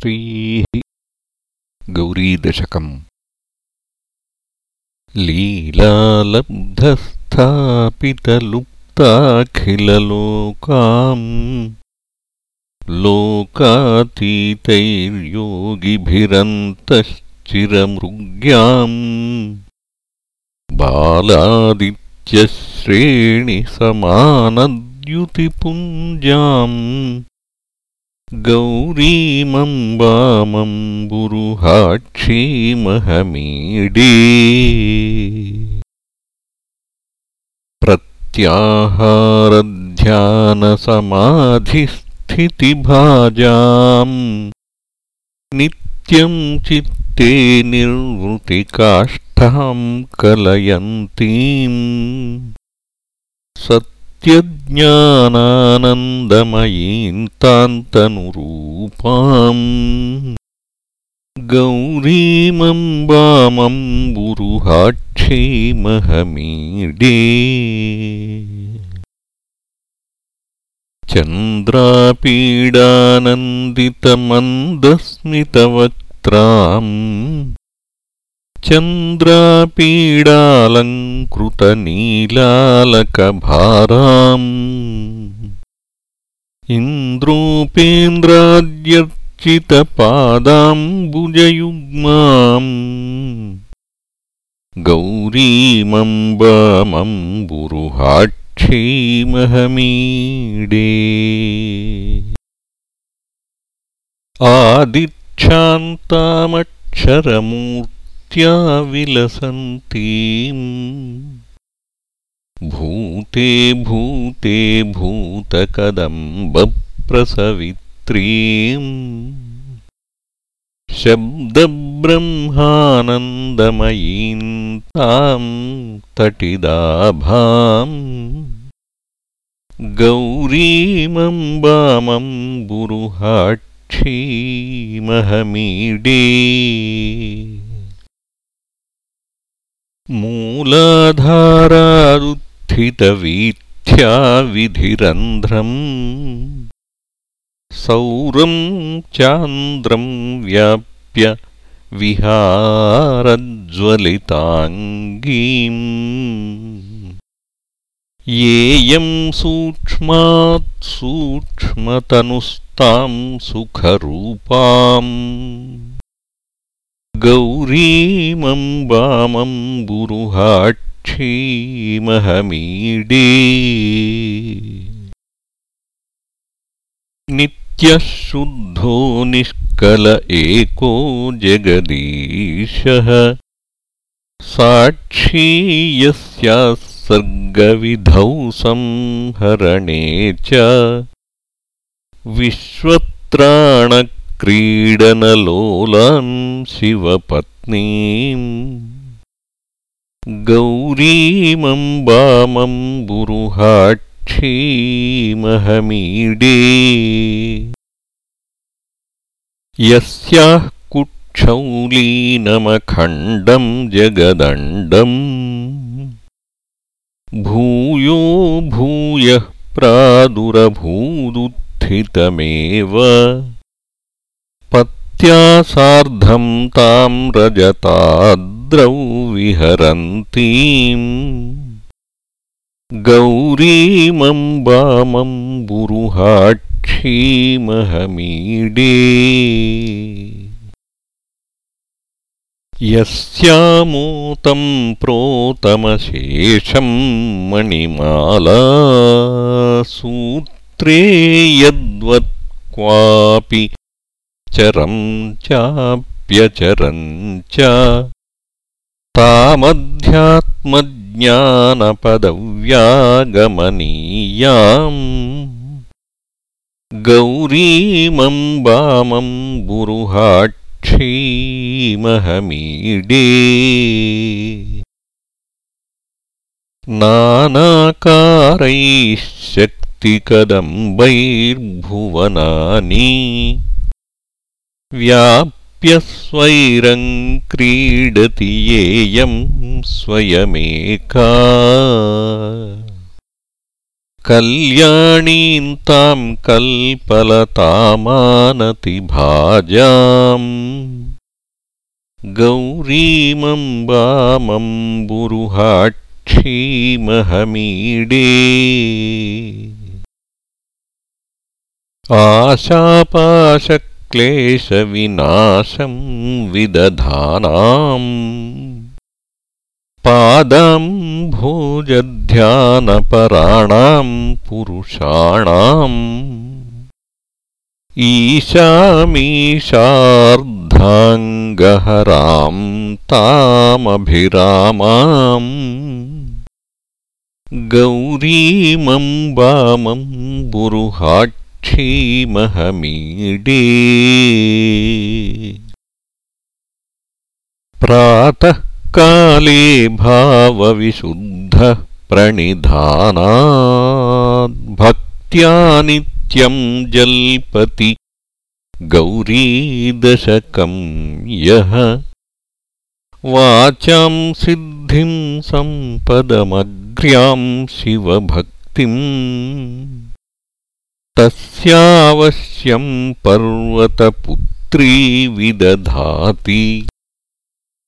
श्रीः गौरीदशकम् लीलालब्धस्थापितलुप्ताखिललोकाम्। लोकातीतैर्योगिभिरन्तश्चिरमृग्याम्। बालादित्यश्रेणिसमानद्युतिपुञ्जाम् गौरीमम्बामम्बुरुहाक्षीमहमीडे प्रत्याहारध्यानसमाधिस्थितिभाजाम् नित्यम् चित्ते निर्वृतिकाष्ठाम् कलयन्तीम् त्यज्ञानानन्दमयीन्तान्तनुरूपाम् गौरीमम्बामम्बुरुहाक्षीमहमीडे चन्द्रापीडानन्दितमन्दस्मितवक्त्राम् चन्द्रापीडालङ्कृतनीलालकभाराम्। इन्द्रोपेन्द्राद्यर्चितपादाम्बुजयुग्माम्। गौरीमम्बामम्बुरुहाक्षीमहमीडे आदिच्छान्तामक्षरमूर्ति विलसन्तीम् भूते भूते भूतकदम्बप्रसवित्रीम्। शब्दब्रह्मानन्दमयीम् ताम् तटिदाभाम् गौरीमम्बामम्बुरुहाक्षीमहमीडे मूलाधारादुत्थितवीथ्याविधिरन्ध्रम् सौरम् चान्द्रम् व्याप्य विहारज्वलिताङ्गीम् येयम् सूक्ष्मात् सूक्ष्मतनुस्ताम् सुखरूपाम् गौरीमम्बामम्बुरुहाक्षीमहमीडे नित्यः शुद्धो निष्कल एको जगदीशः साक्षी यस्याः सर्गविधौ संहरणे च विश्वत्राण क्रीडनलोलान् शिवपत्नीम् गौरीमम्बामम्बुरुहाक्षीमहमीडे यस्याः कुक्षौलीनमखण्डम् जगदण्डम्। भूयो भूयः प्रादुरभूदुत्थितमेव पत्या सार्धम् ताम् रजताद्रौ विहरन्तीम् गौरीमम्बामम्बुरुहाक्षीमहमीडे यस्यामोतम् प्रोतमशेषम् मणिमालासूत्रे यद्वत् क्वापि चरम् चाप्यचरम् च तामध्यात्मज्ञानपदव्यागमनीयाम् गौरीमम्बामम्बुरुहाक्षीमहमीडे नानाकारैः शक्तिकदम्बैर्भुवनानि व्याप्यस्वैरम् क्रीडति येयम् स्वयमेका। कल्याणीं तां कल्पलतामानति भाजाम् गौरीमम्बामम्बुरुहाक्षीमहमीडे आशापाशक्लेशविनाशं विदधानाम्। पादं भोजध्यानपराणां पुरुषाणाम्। ईशामीशार्धाङ्गहरां तामभिरामाम्। गौरीमम्बामं बुरुहाक्षीमहमीडे प्रातः काले भावविशुद्धः प्रणिधानाद्भक्त्या नित्यं जल्पति गौरीदशकं यः। वाचां सिद्धिं सम्पदमग्र्यां शिवभक्तिम् तस्यावश्यं पर्वतपुत्री विदधाति